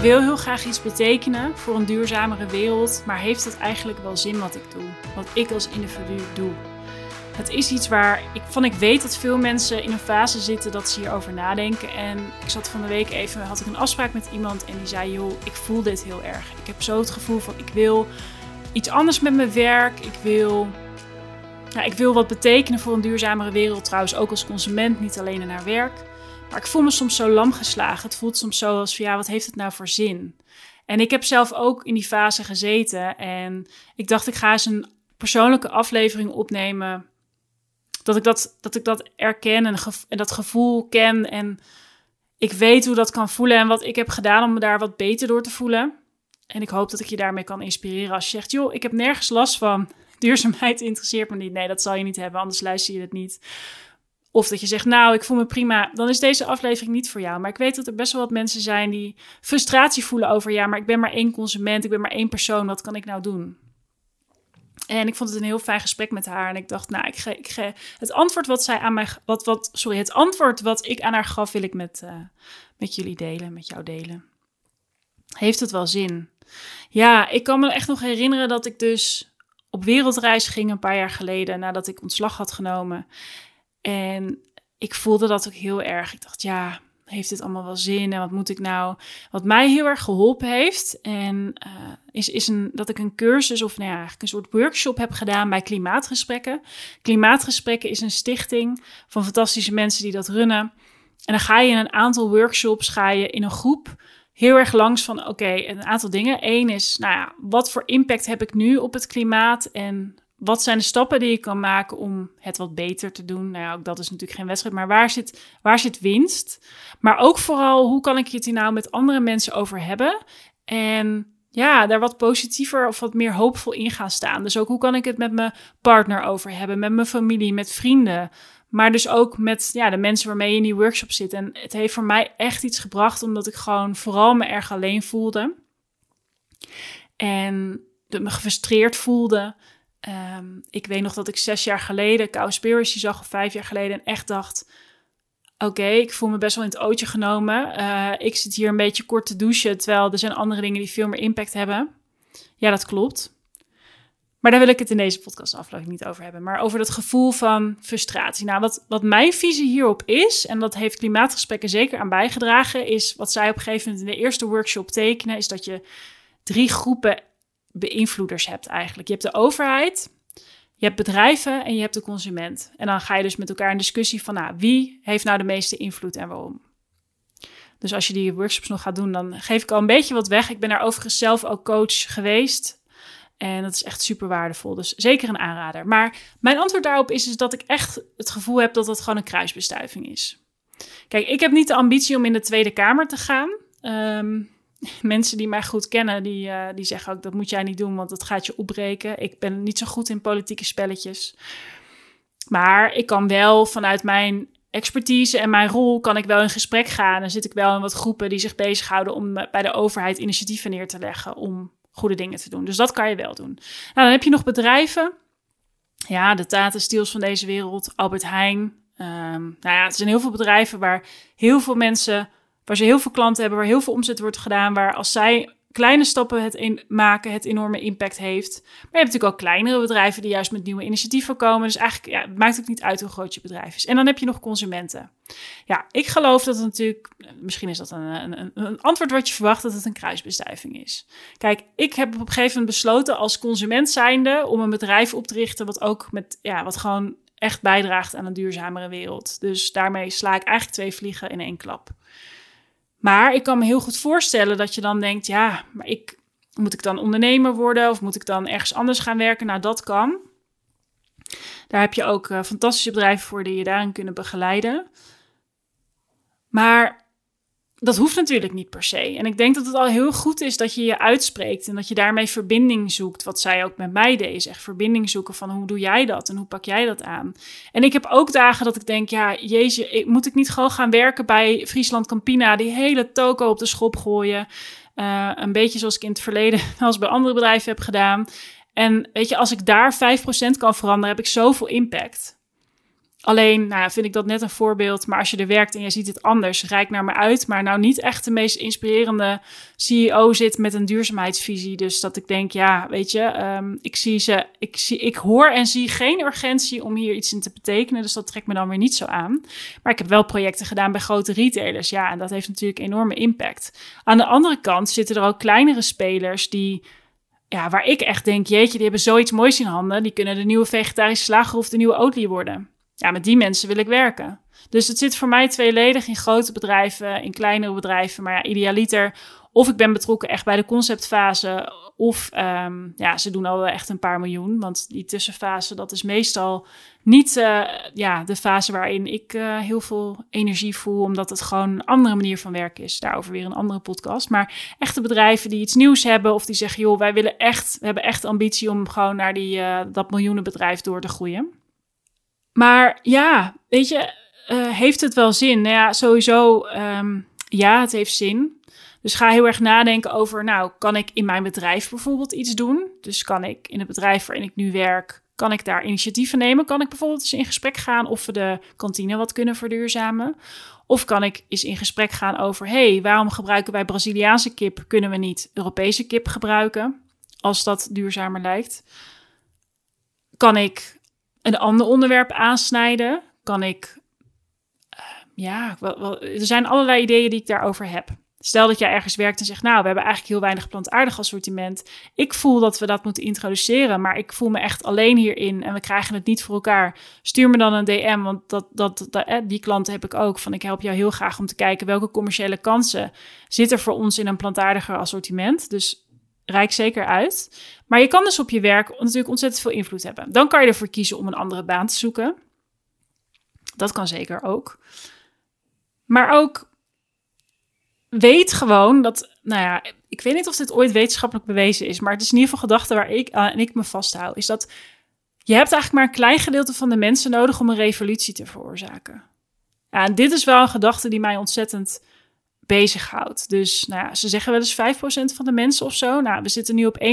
wil heel graag iets betekenen voor een duurzamere wereld, maar heeft het eigenlijk wel zin wat ik doe? Wat ik als individu doe? Het is iets waar ik van ik weet dat veel mensen in een fase zitten dat ze hierover nadenken. En ik zat van de week even, had ik een afspraak met iemand en die zei: joh, ik voel dit heel erg. Ik heb zo het gevoel van ik wil iets anders met mijn werk. Ik wil, ja, ik wil wat betekenen voor een duurzamere wereld. Trouwens, ook als consument, niet alleen in haar werk. Maar ik voel me soms zo lam geslagen. Het voelt soms zo als van ja, wat heeft het nou voor zin? En ik heb zelf ook in die fase gezeten. En ik dacht, ik ga eens een persoonlijke aflevering opnemen. Dat ik dat, dat, ik dat erken en, en dat gevoel ken. En ik weet hoe dat kan voelen en wat ik heb gedaan om me daar wat beter door te voelen. En ik hoop dat ik je daarmee kan inspireren als je zegt, joh, ik heb nergens last van. Duurzaamheid interesseert me niet. Nee, dat zal je niet hebben, anders luister je het niet. Of dat je zegt, nou, ik voel me prima. Dan is deze aflevering niet voor jou. Maar ik weet dat er best wel wat mensen zijn die frustratie voelen over, ja, maar ik ben maar één consument, ik ben maar één persoon, wat kan ik nou doen? En ik vond het een heel fijn gesprek met haar. En ik dacht, nou, ik ga, ik het antwoord wat zij aan mij, wat, wat, sorry, het antwoord wat ik aan haar gaf, wil ik met, uh, met jullie delen, met jou delen. Heeft het wel zin? Ja, ik kan me echt nog herinneren dat ik dus op wereldreis ging een paar jaar geleden nadat ik ontslag had genomen. En ik voelde dat ook heel erg. Ik dacht, ja, heeft dit allemaal wel zin en wat moet ik nou? Wat mij heel erg geholpen heeft en uh, is, is een, dat ik een cursus of nou ja, eigenlijk een soort workshop heb gedaan bij Klimaatgesprekken. Klimaatgesprekken is een stichting van fantastische mensen die dat runnen. En dan ga je in een aantal workshops, ga je in een groep heel erg langs van oké, een aantal dingen. Eén is, nou ja, wat voor impact heb ik nu op het klimaat en wat zijn de stappen die je kan maken om het wat beter te doen? Nou ook dat is natuurlijk geen wedstrijd, maar waar zit, waar zit winst? Maar ook vooral, hoe kan ik het hier nou met andere mensen over hebben? En ja, daar wat positiever of wat meer hoopvol in gaan staan. Dus ook hoe kan ik het met mijn partner over hebben, met mijn familie, met vrienden. Maar dus ook met ja, de mensen waarmee je in die workshop zit. En het heeft voor mij echt iets gebracht, omdat ik gewoon vooral me erg alleen voelde. En me gefrustreerd voelde. Um, ik weet nog dat ik zes jaar geleden Cowspiracy zag, of vijf jaar geleden, en echt dacht: Oké, ik voel me best wel in het ootje genomen. Uh, ik zit hier een beetje kort te douchen, terwijl er zijn andere dingen die veel meer impact hebben. Ja, dat klopt. Maar daar wil ik het in deze podcast aflevering niet over hebben. Maar over dat gevoel van frustratie. Nou, wat, wat mijn visie hierop is, en dat heeft klimaatgesprekken zeker aan bijgedragen, is wat zij op een gegeven moment in de eerste workshop tekenen, is dat je drie groepen beïnvloeders hebt eigenlijk. Je hebt de overheid, je hebt bedrijven en je hebt de consument. En dan ga je dus met elkaar in discussie van, nou, wie heeft nou de meeste invloed en waarom? Dus als je die workshops nog gaat doen, dan geef ik al een beetje wat weg. Ik ben daar overigens zelf ook coach geweest. En dat is echt super waardevol. Dus zeker een aanrader. Maar mijn antwoord daarop is, dat ik echt het gevoel heb dat het gewoon een kruisbestuiving is. Kijk, ik heb niet de ambitie om in de Tweede Kamer te gaan. Um, mensen die mij goed kennen, die, uh, die zeggen ook dat moet jij niet doen, want dat gaat je opbreken. Ik ben niet zo goed in politieke spelletjes. Maar ik kan wel vanuit mijn expertise en mijn rol kan ik wel in gesprek gaan. En zit ik wel in wat groepen die zich bezighouden om bij de overheid initiatieven neer te leggen om goede dingen te doen. Dus dat kan je wel doen. Nou, dan heb je nog bedrijven. Ja, de Tata Steels van deze wereld, Albert Heijn. Um, nou ja, er zijn heel veel bedrijven waar heel veel mensen waar ze heel veel klanten hebben, waar heel veel omzet wordt gedaan, waar als zij kleine stappen het in maken, het enorme impact heeft. Maar je hebt natuurlijk ook kleinere bedrijven die juist met nieuwe initiatieven komen. Dus eigenlijk ja, het maakt ook niet uit hoe groot je bedrijf is. En dan heb je nog consumenten. Ja, ik geloof dat het natuurlijk, misschien is dat een, een, een antwoord wat je verwacht, dat het een kruisbestuiving is. Kijk, ik heb op een gegeven moment besloten als consument zijnde om een bedrijf op te richten wat ook met, ja, wat gewoon echt bijdraagt aan een duurzamere wereld. Dus daarmee sla ik eigenlijk twee vliegen in één klap. Maar ik kan me heel goed voorstellen dat je dan denkt: ja, maar ik, moet ik dan ondernemer worden of moet ik dan ergens anders gaan werken? Nou, dat kan. Daar heb je ook uh, fantastische bedrijven voor die je daarin kunnen begeleiden. Maar dat hoeft natuurlijk niet per se. En ik denk dat het al heel goed is dat je je uitspreekt en dat je daarmee verbinding zoekt. Wat zij ook met mij deed, echt verbinding zoeken van hoe doe jij dat en hoe pak jij dat aan. En ik heb ook dagen dat ik denk, ja, jezus, moet ik niet gewoon gaan werken bij Friesland Campina, die hele toko op de schop gooien. Uh, een beetje zoals ik in het verleden als bij andere bedrijven heb gedaan. En weet je, als ik daar 5% kan veranderen, heb ik zoveel impact. Alleen nou, vind ik dat net een voorbeeld. Maar als je er werkt en je ziet het anders, rijk naar me uit. Maar nou niet echt de meest inspirerende CEO zit met een duurzaamheidsvisie. Dus dat ik denk, ja, weet je, um, ik, zie ze, ik, zie, ik hoor en zie geen urgentie om hier iets in te betekenen. Dus dat trekt me dan weer niet zo aan. Maar ik heb wel projecten gedaan bij grote retailers. Ja, en dat heeft natuurlijk enorme impact. Aan de andere kant zitten er ook kleinere spelers die ja, waar ik echt denk, jeetje, die hebben zoiets moois in handen. Die kunnen de nieuwe vegetarische slager of de nieuwe Oatly worden. Ja, met die mensen wil ik werken. Dus het zit voor mij tweeledig in grote bedrijven, in kleinere bedrijven. Maar ja, idealiter of ik ben betrokken echt bij de conceptfase, of um, ja, ze doen al wel echt een paar miljoen. Want die tussenfase, dat is meestal niet uh, ja, de fase waarin ik uh, heel veel energie voel, omdat het gewoon een andere manier van werken is. Daarover weer een andere podcast. Maar echte bedrijven die iets nieuws hebben, of die zeggen, joh, wij willen echt, we hebben echt ambitie om gewoon naar die, uh, dat miljoenenbedrijf door te groeien. Maar ja, weet je, heeft het wel zin? Nou ja, sowieso, um, ja, het heeft zin. Dus ga heel erg nadenken over, nou, kan ik in mijn bedrijf bijvoorbeeld iets doen? Dus kan ik in het bedrijf waarin ik nu werk, kan ik daar initiatieven nemen? Kan ik bijvoorbeeld eens in gesprek gaan of we de kantine wat kunnen verduurzamen? Of kan ik eens in gesprek gaan over, hey, waarom gebruiken wij Braziliaanse kip? Kunnen we niet Europese kip gebruiken als dat duurzamer lijkt? Kan ik een ander onderwerp aansnijden? Kan ik, uh, ja, er zijn allerlei ideeën die ik daarover heb. Stel dat jij ergens werkt en zegt, nou, we hebben eigenlijk heel weinig plantaardig assortiment. Ik voel dat we dat moeten introduceren, maar ik voel me echt alleen hierin en we krijgen het niet voor elkaar. Stuur me dan een DM, want dat, dat, eh, die klanten heb ik ook. Van ik help jou heel graag om te kijken welke commerciële kansen zitten voor ons in een plantaardiger assortiment. Dus rijk zeker uit. Maar je kan dus op je werk natuurlijk ontzettend veel invloed hebben. Dan kan je ervoor kiezen om een andere baan te zoeken. Dat kan zeker ook. Maar ook weet gewoon dat, nou ja, ik weet niet of dit ooit wetenschappelijk bewezen is, maar het is in ieder geval gedachte waar ik aan en ik me vasthoud, is dat je hebt eigenlijk maar een klein gedeelte van de mensen nodig om een revolutie te veroorzaken. Ja, en dit is wel een gedachte die mij ontzettend bezighoudt. Dus nou ja, ze zeggen wel eens 5% van de mensen of zo. Nou, we zitten nu op 1%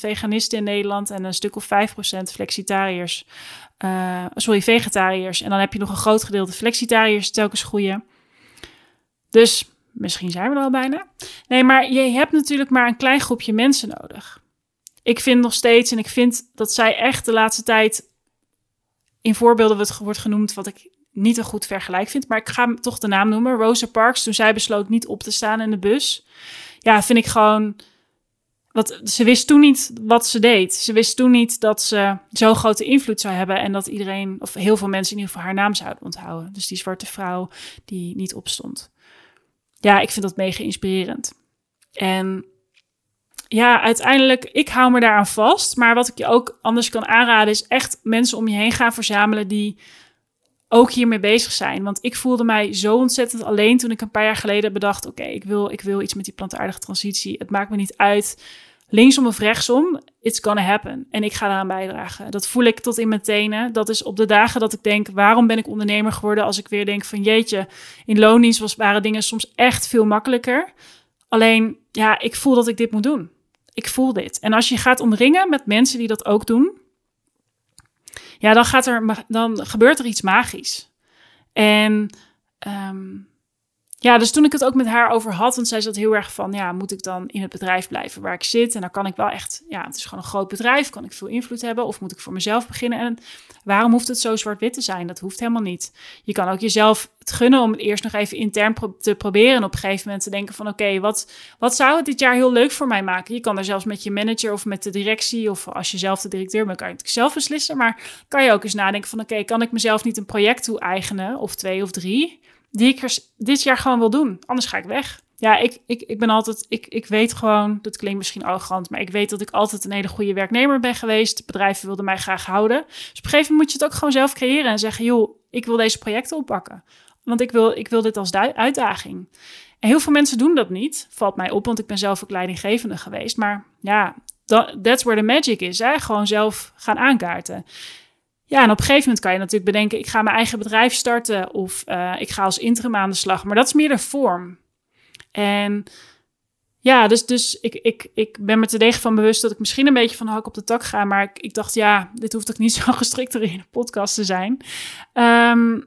veganisten in Nederland en een stuk of 5% flexitariërs. Uh, sorry, vegetariërs. En dan heb je nog een groot gedeelte flexitariërs telkens groeien. Dus Misschien zijn we er al bijna. Nee, maar je hebt natuurlijk maar een klein groepje mensen nodig. Ik vind nog steeds, en ik vind dat zij echt de laatste tijd in voorbeelden wordt, wordt genoemd, wat ik niet een goed vergelijk vind. Maar ik ga toch de naam noemen. Rosa Parks, toen zij besloot niet op te staan in de bus. Ja, vind ik gewoon. Wat, ze wist toen niet wat ze deed. Ze wist toen niet dat ze zo'n grote invloed zou hebben. En dat iedereen, of heel veel mensen in ieder geval haar naam zouden onthouden. Dus die zwarte vrouw die niet opstond ja, ik vind dat mega inspirerend. En ja, uiteindelijk, ik hou me daaraan vast. Maar wat ik je ook anders kan aanraden, is echt mensen om je heen gaan verzamelen die ook hiermee bezig zijn. Want ik voelde mij zo ontzettend alleen toen ik een paar jaar geleden bedacht: oké, ik, wil, ik wil iets met die plantaardige transitie. Het maakt me niet uit linksom of rechtsom, it's gonna happen. En ik ga daaraan bijdragen. Dat voel ik tot in mijn tenen. Dat is op de dagen dat ik denk, waarom ben ik ondernemer geworden? Als ik weer denk van jeetje, in loondienst was, waren dingen soms echt veel makkelijker. Alleen, ja, ik voel dat ik dit moet doen. Ik voel dit. En als je gaat omringen met mensen die dat ook doen, ja, dan, gaat er, dan gebeurt er iets magisch. En um, ja, dus toen ik het ook met haar over had, want zij zat heel erg van, ja, moet ik dan in het bedrijf blijven waar ik zit? En dan kan ik wel echt, ja, het is gewoon een groot bedrijf, kan ik veel invloed hebben? Of moet ik voor mezelf beginnen? En waarom hoeft het zo zwart-wit te zijn? Dat hoeft helemaal niet. Je kan ook jezelf het gunnen om het eerst nog even intern te proberen. En op een gegeven moment te denken van, oké, wat, wat zou het dit jaar heel leuk voor mij maken? Je kan er zelfs met je manager of met de directie, of als je zelf de directeur bent, kan je het zelf beslissen. Maar kan je ook eens nadenken van, oké, kan ik mezelf niet een project toe-eigenen, of twee of drie? Die ik dit jaar gewoon wil doen. Anders ga ik weg. Ja, ik, ik, ik ben altijd, ik, ik weet gewoon, dat klinkt misschien arrogant, maar ik weet dat ik altijd een hele goede werknemer ben geweest. Bedrijven wilden mij graag houden. Dus op een gegeven moment moet je het ook gewoon zelf creëren en zeggen, joh, ik wil deze projecten oppakken. Want ik wil, ik wil dit als uitdaging. En heel veel mensen doen dat niet, valt mij op, want ik ben zelf ook leidinggevende geweest. Maar ja, that's where the magic is. Hè? Gewoon zelf gaan aankaarten. Ja, en op een gegeven moment kan je natuurlijk bedenken: ik ga mijn eigen bedrijf starten of uh, ik ga als interim aan de slag. Maar dat is meer de vorm. En ja, dus, dus ik, ik, ik ben me te degen van bewust dat ik misschien een beetje van de hak op de tak ga. Maar ik, ik dacht, ja, dit hoeft ook niet zo gestrikt in een podcast te zijn. Ehm,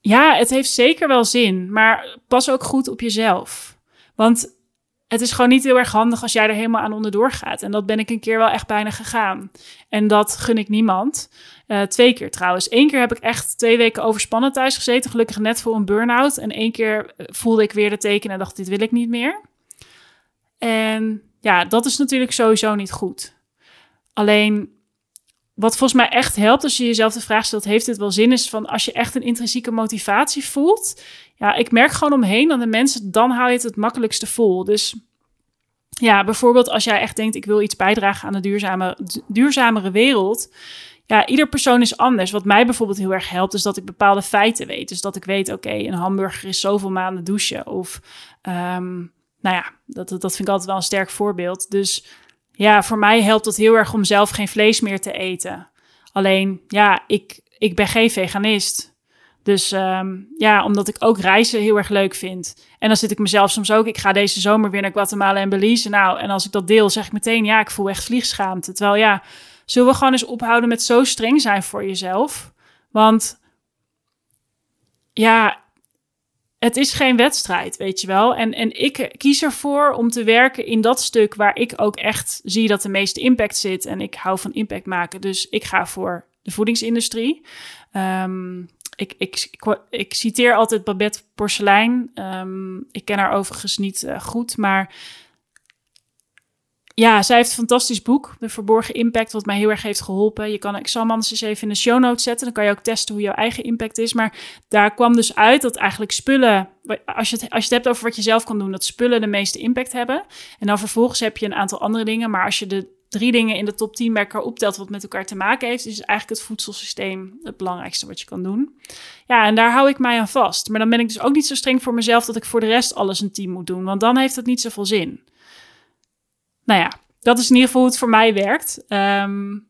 ja, het heeft zeker wel zin. Maar pas ook goed op jezelf. Want het is gewoon niet heel erg handig als jij er helemaal aan onderdoor gaat. En dat ben ik een keer wel echt bijna gegaan. En dat gun ik niemand. Uh, twee keer trouwens. Eén keer heb ik echt twee weken overspannen thuis gezeten. Gelukkig net voor een burn-out. En één keer eh, voelde ik weer de tekenen en dacht, dit wil ik niet meer. En ja, dat is natuurlijk sowieso niet goed. Alleen, wat volgens mij echt helpt als je jezelf de vraag stelt, heeft dit wel zin? Is van als je echt een intrinsieke motivatie voelt. Ja, ik merk gewoon omheen aan de mensen, dan hou je het het makkelijkste vol. Dus ja, bijvoorbeeld als jij echt denkt, ik wil iets bijdragen aan de duurzame, duurzamere wereld ja, ieder persoon is anders. Wat mij bijvoorbeeld heel erg helpt, is dat ik bepaalde feiten weet. Dus dat ik weet, oké, een hamburger is zoveel maanden douchen. Of, um, nou ja, dat, dat vind ik altijd wel een sterk voorbeeld. Dus ja, voor mij helpt het heel erg om zelf geen vlees meer te eten. Alleen, ja, ik, ik ben geen veganist. Dus um, ja, omdat ik ook reizen heel erg leuk vind. En dan zit ik mezelf soms ook. Ik ga deze zomer weer naar Guatemala en Belize. Nou, en als ik dat deel, zeg ik meteen, ja, ik voel echt vliegschaamte. Terwijl ja, Zullen we gewoon eens ophouden met zo streng zijn voor jezelf? Want ja, het is geen wedstrijd, weet je wel. En, en ik kies ervoor om te werken in dat stuk waar ik ook echt zie dat de meeste impact zit. En ik hou van impact maken. Dus ik ga voor de voedingsindustrie. Um, ik, ik, ik, citeer altijd Babette Porcelein. Um, ik ken haar overigens niet uh, goed, maar ja, zij heeft een fantastisch boek, De Verborgen Impact, wat mij heel erg heeft geholpen. Je kan, ik zal hem anders eens even in de show notes zetten. Dan kan je ook testen hoe jouw eigen impact is. Maar daar kwam dus uit dat eigenlijk spullen, als je het, als je het hebt over wat je zelf kan doen, dat spullen de meeste impact hebben. En dan vervolgens heb je een aantal andere dingen. Maar als je de drie dingen in de top 10 bij elkaar optelt wat met elkaar te maken heeft, is eigenlijk het voedselsysteem het belangrijkste wat je kan doen. Ja, en daar hou ik mij aan vast. Maar dan ben ik dus ook niet zo streng voor mezelf dat ik voor de rest alles een team moet doen. Want dan heeft het niet zoveel zin nou ja, dat is in ieder geval hoe het voor mij werkt. Um,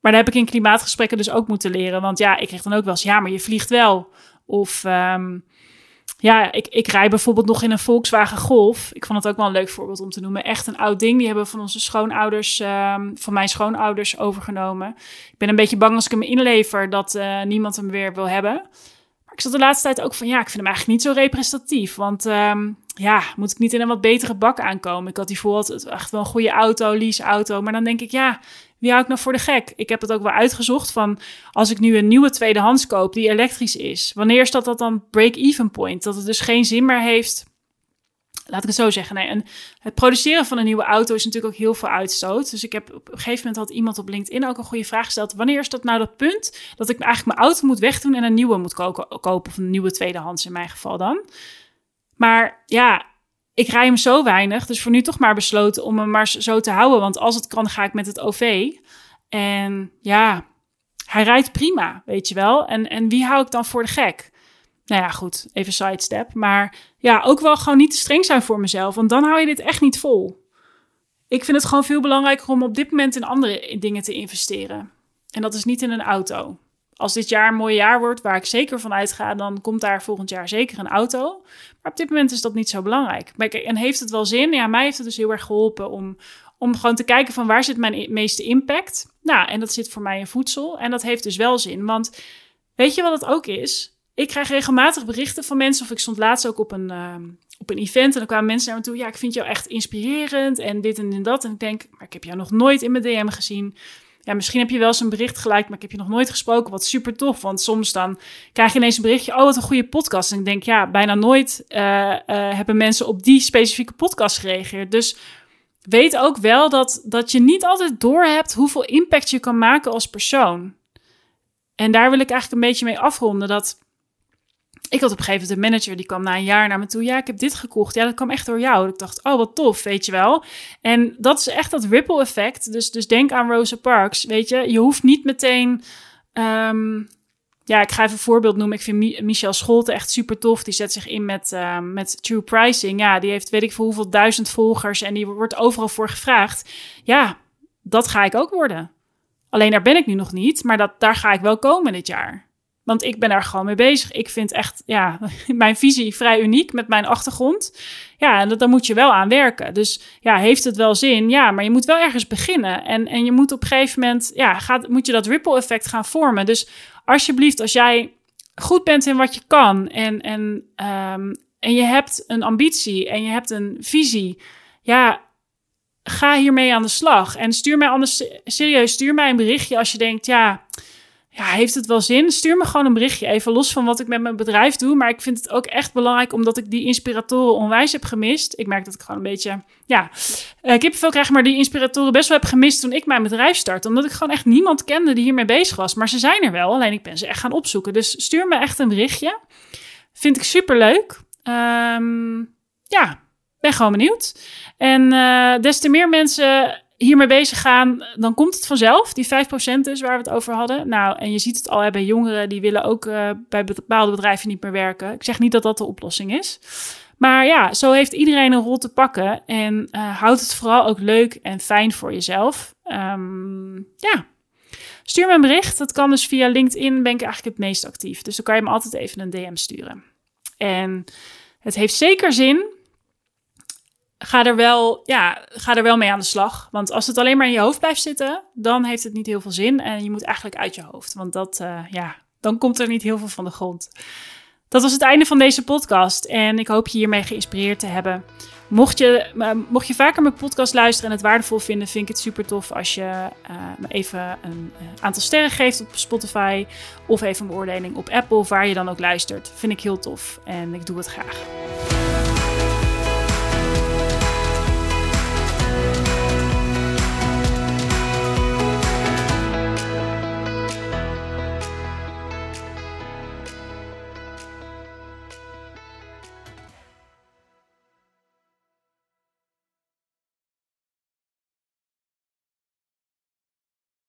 maar daar heb ik in klimaatgesprekken dus ook moeten leren. Want ja, ik kreeg dan ook wel eens, ja, maar je vliegt wel. Of um, ja, ik, ik rij bijvoorbeeld nog in een Volkswagen Golf. Ik vond het ook wel een leuk voorbeeld om te noemen. Echt een oud ding. Die hebben van onze schoonouders, um, van mijn schoonouders overgenomen. Ik ben een beetje bang als ik hem inlever dat uh, niemand hem weer wil hebben. Maar ik zat de laatste tijd ook van, ja, ik vind hem eigenlijk niet zo representatief. Want um, ja, moet ik niet in een wat betere bak aankomen? Ik had die het echt wel een goede auto, leaseauto. Maar dan denk ik, ja, wie hou ik nou voor de gek? Ik heb het ook wel uitgezocht van, als ik nu een nieuwe tweedehands koop die elektrisch is, wanneer staat dat dan break-even point? Dat het dus geen zin meer heeft laat ik het zo zeggen. Nee, en het produceren van een nieuwe auto is natuurlijk ook heel veel uitstoot. Dus ik heb op een gegeven moment had iemand op LinkedIn ook een goede vraag gesteld. Wanneer is dat nou dat punt dat ik eigenlijk mijn auto moet wegdoen en een nieuwe moet kopen? Of een nieuwe tweedehands in mijn geval dan. Maar ja, ik rij hem zo weinig. Dus voor nu toch maar besloten om hem maar zo te houden. Want als het kan, ga ik met het OV. En ja, hij rijdt prima, weet je wel. En, en wie hou ik dan voor de gek? Nou ja, goed, even sidestep. Maar ja, ook wel gewoon niet te streng zijn voor mezelf. Want dan hou je dit echt niet vol. Ik vind het gewoon veel belangrijker om op dit moment in andere dingen te investeren. En dat is niet in een auto als dit jaar een mooi jaar wordt, waar ik zeker van uitga, dan komt daar volgend jaar zeker een auto. Maar op dit moment is dat niet zo belangrijk. en heeft het wel zin? Ja, mij heeft het dus heel erg geholpen om, om gewoon te kijken van waar zit mijn meeste impact. Nou, en dat zit voor mij in voedsel. En dat heeft dus wel zin. Want weet je wat het ook is? Ik krijg regelmatig berichten van mensen, of ik stond laatst ook op een, uh, op een event en dan kwamen mensen naar me toe. Ja, ik vind jou echt inspirerend en dit en dat. En ik denk, maar ik heb jou nog nooit in mijn DM gezien ja, misschien heb je wel eens een bericht gelijk, maar ik heb je nog nooit gesproken. Wat super tof. Want soms dan krijg je ineens een berichtje. Oh, wat een goede podcast. En ik denk, ja, bijna nooit uh, uh, hebben mensen op die specifieke podcast gereageerd. Dus weet ook wel dat, dat je niet altijd doorhebt hoeveel impact je kan maken als persoon. En daar wil ik eigenlijk een beetje mee afronden. Dat ik had op een gegeven moment een manager die kwam na een jaar naar me toe. Ja, ik heb dit gekocht. Ja, dat kwam echt door jou. Ik dacht, oh, wat tof, weet je wel. En dat is echt dat ripple effect. Dus, dus denk aan Rosa Parks, weet je. Je hoeft niet meteen... Um, ja, ik ga even een voorbeeld noemen. Ik vind Michel Scholte echt super tof. Die zet zich in met, uh, met True Pricing. Ja, die heeft weet ik veel hoeveel duizend volgers. En die wordt overal voor gevraagd. Ja, dat ga ik ook worden. Alleen daar ben ik nu nog niet. Maar dat, daar ga ik wel komen dit jaar. Want ik ben daar gewoon mee bezig. Ik vind echt, ja, mijn visie vrij uniek met mijn achtergrond. Ja, en daar moet je wel aan werken. Dus ja, heeft het wel zin? Ja, maar je moet wel ergens beginnen. En, en je moet op een gegeven moment, ja, gaat, moet je dat ripple effect gaan vormen. Dus alsjeblieft, als jij goed bent in wat je kan en, en, um, en je hebt een ambitie en je hebt een visie, ja, ga hiermee aan de slag. En stuur mij anders, serieus, stuur mij een berichtje als je denkt, ja, ja, heeft het wel zin? Stuur me gewoon een berichtje, even los van wat ik met mijn bedrijf doe. Maar ik vind het ook echt belangrijk, omdat ik die inspiratoren onwijs heb gemist. Ik merk dat ik gewoon een beetje, ja, uh, kippenvel krijg, maar die inspiratoren best wel heb gemist toen ik mijn bedrijf startte. Omdat ik gewoon echt niemand kende die hiermee bezig was. Maar ze zijn er wel, alleen ik ben ze echt gaan opzoeken. Dus stuur me echt een berichtje. Vind ik super leuk. Um, ja, ben gewoon benieuwd. En uh, des te meer mensen hiermee bezig gaan, dan komt het vanzelf. Die 5% dus waar we het over hadden. Nou, en je ziet het al bij jongeren, die willen ook uh, bij bepaalde bedrijven niet meer werken. Ik zeg niet dat dat de oplossing is. Maar ja, zo heeft iedereen een rol te pakken. En uh, houd het vooral ook leuk en fijn voor jezelf. Um, ja. Stuur me een bericht. Dat kan dus via LinkedIn, ben ik eigenlijk het meest actief. Dus dan kan je me altijd even een DM sturen. En het heeft zeker zin ga er, wel, ja, ga er wel mee aan de slag. Want als het alleen maar in je hoofd blijft zitten, dan heeft het niet heel veel zin. En je moet eigenlijk uit je hoofd. Want dat, uh, ja, dan komt er niet heel veel van de grond. Dat was het einde van deze podcast. En ik hoop je hiermee geïnspireerd te hebben. Mocht je, uh, mocht je vaker mijn podcast luisteren en het waardevol vinden, vind ik het super tof als je uh, me even een aantal sterren geeft op Spotify. Of even een beoordeling op Apple, waar je dan ook luistert. Vind ik heel tof en ik doe het graag.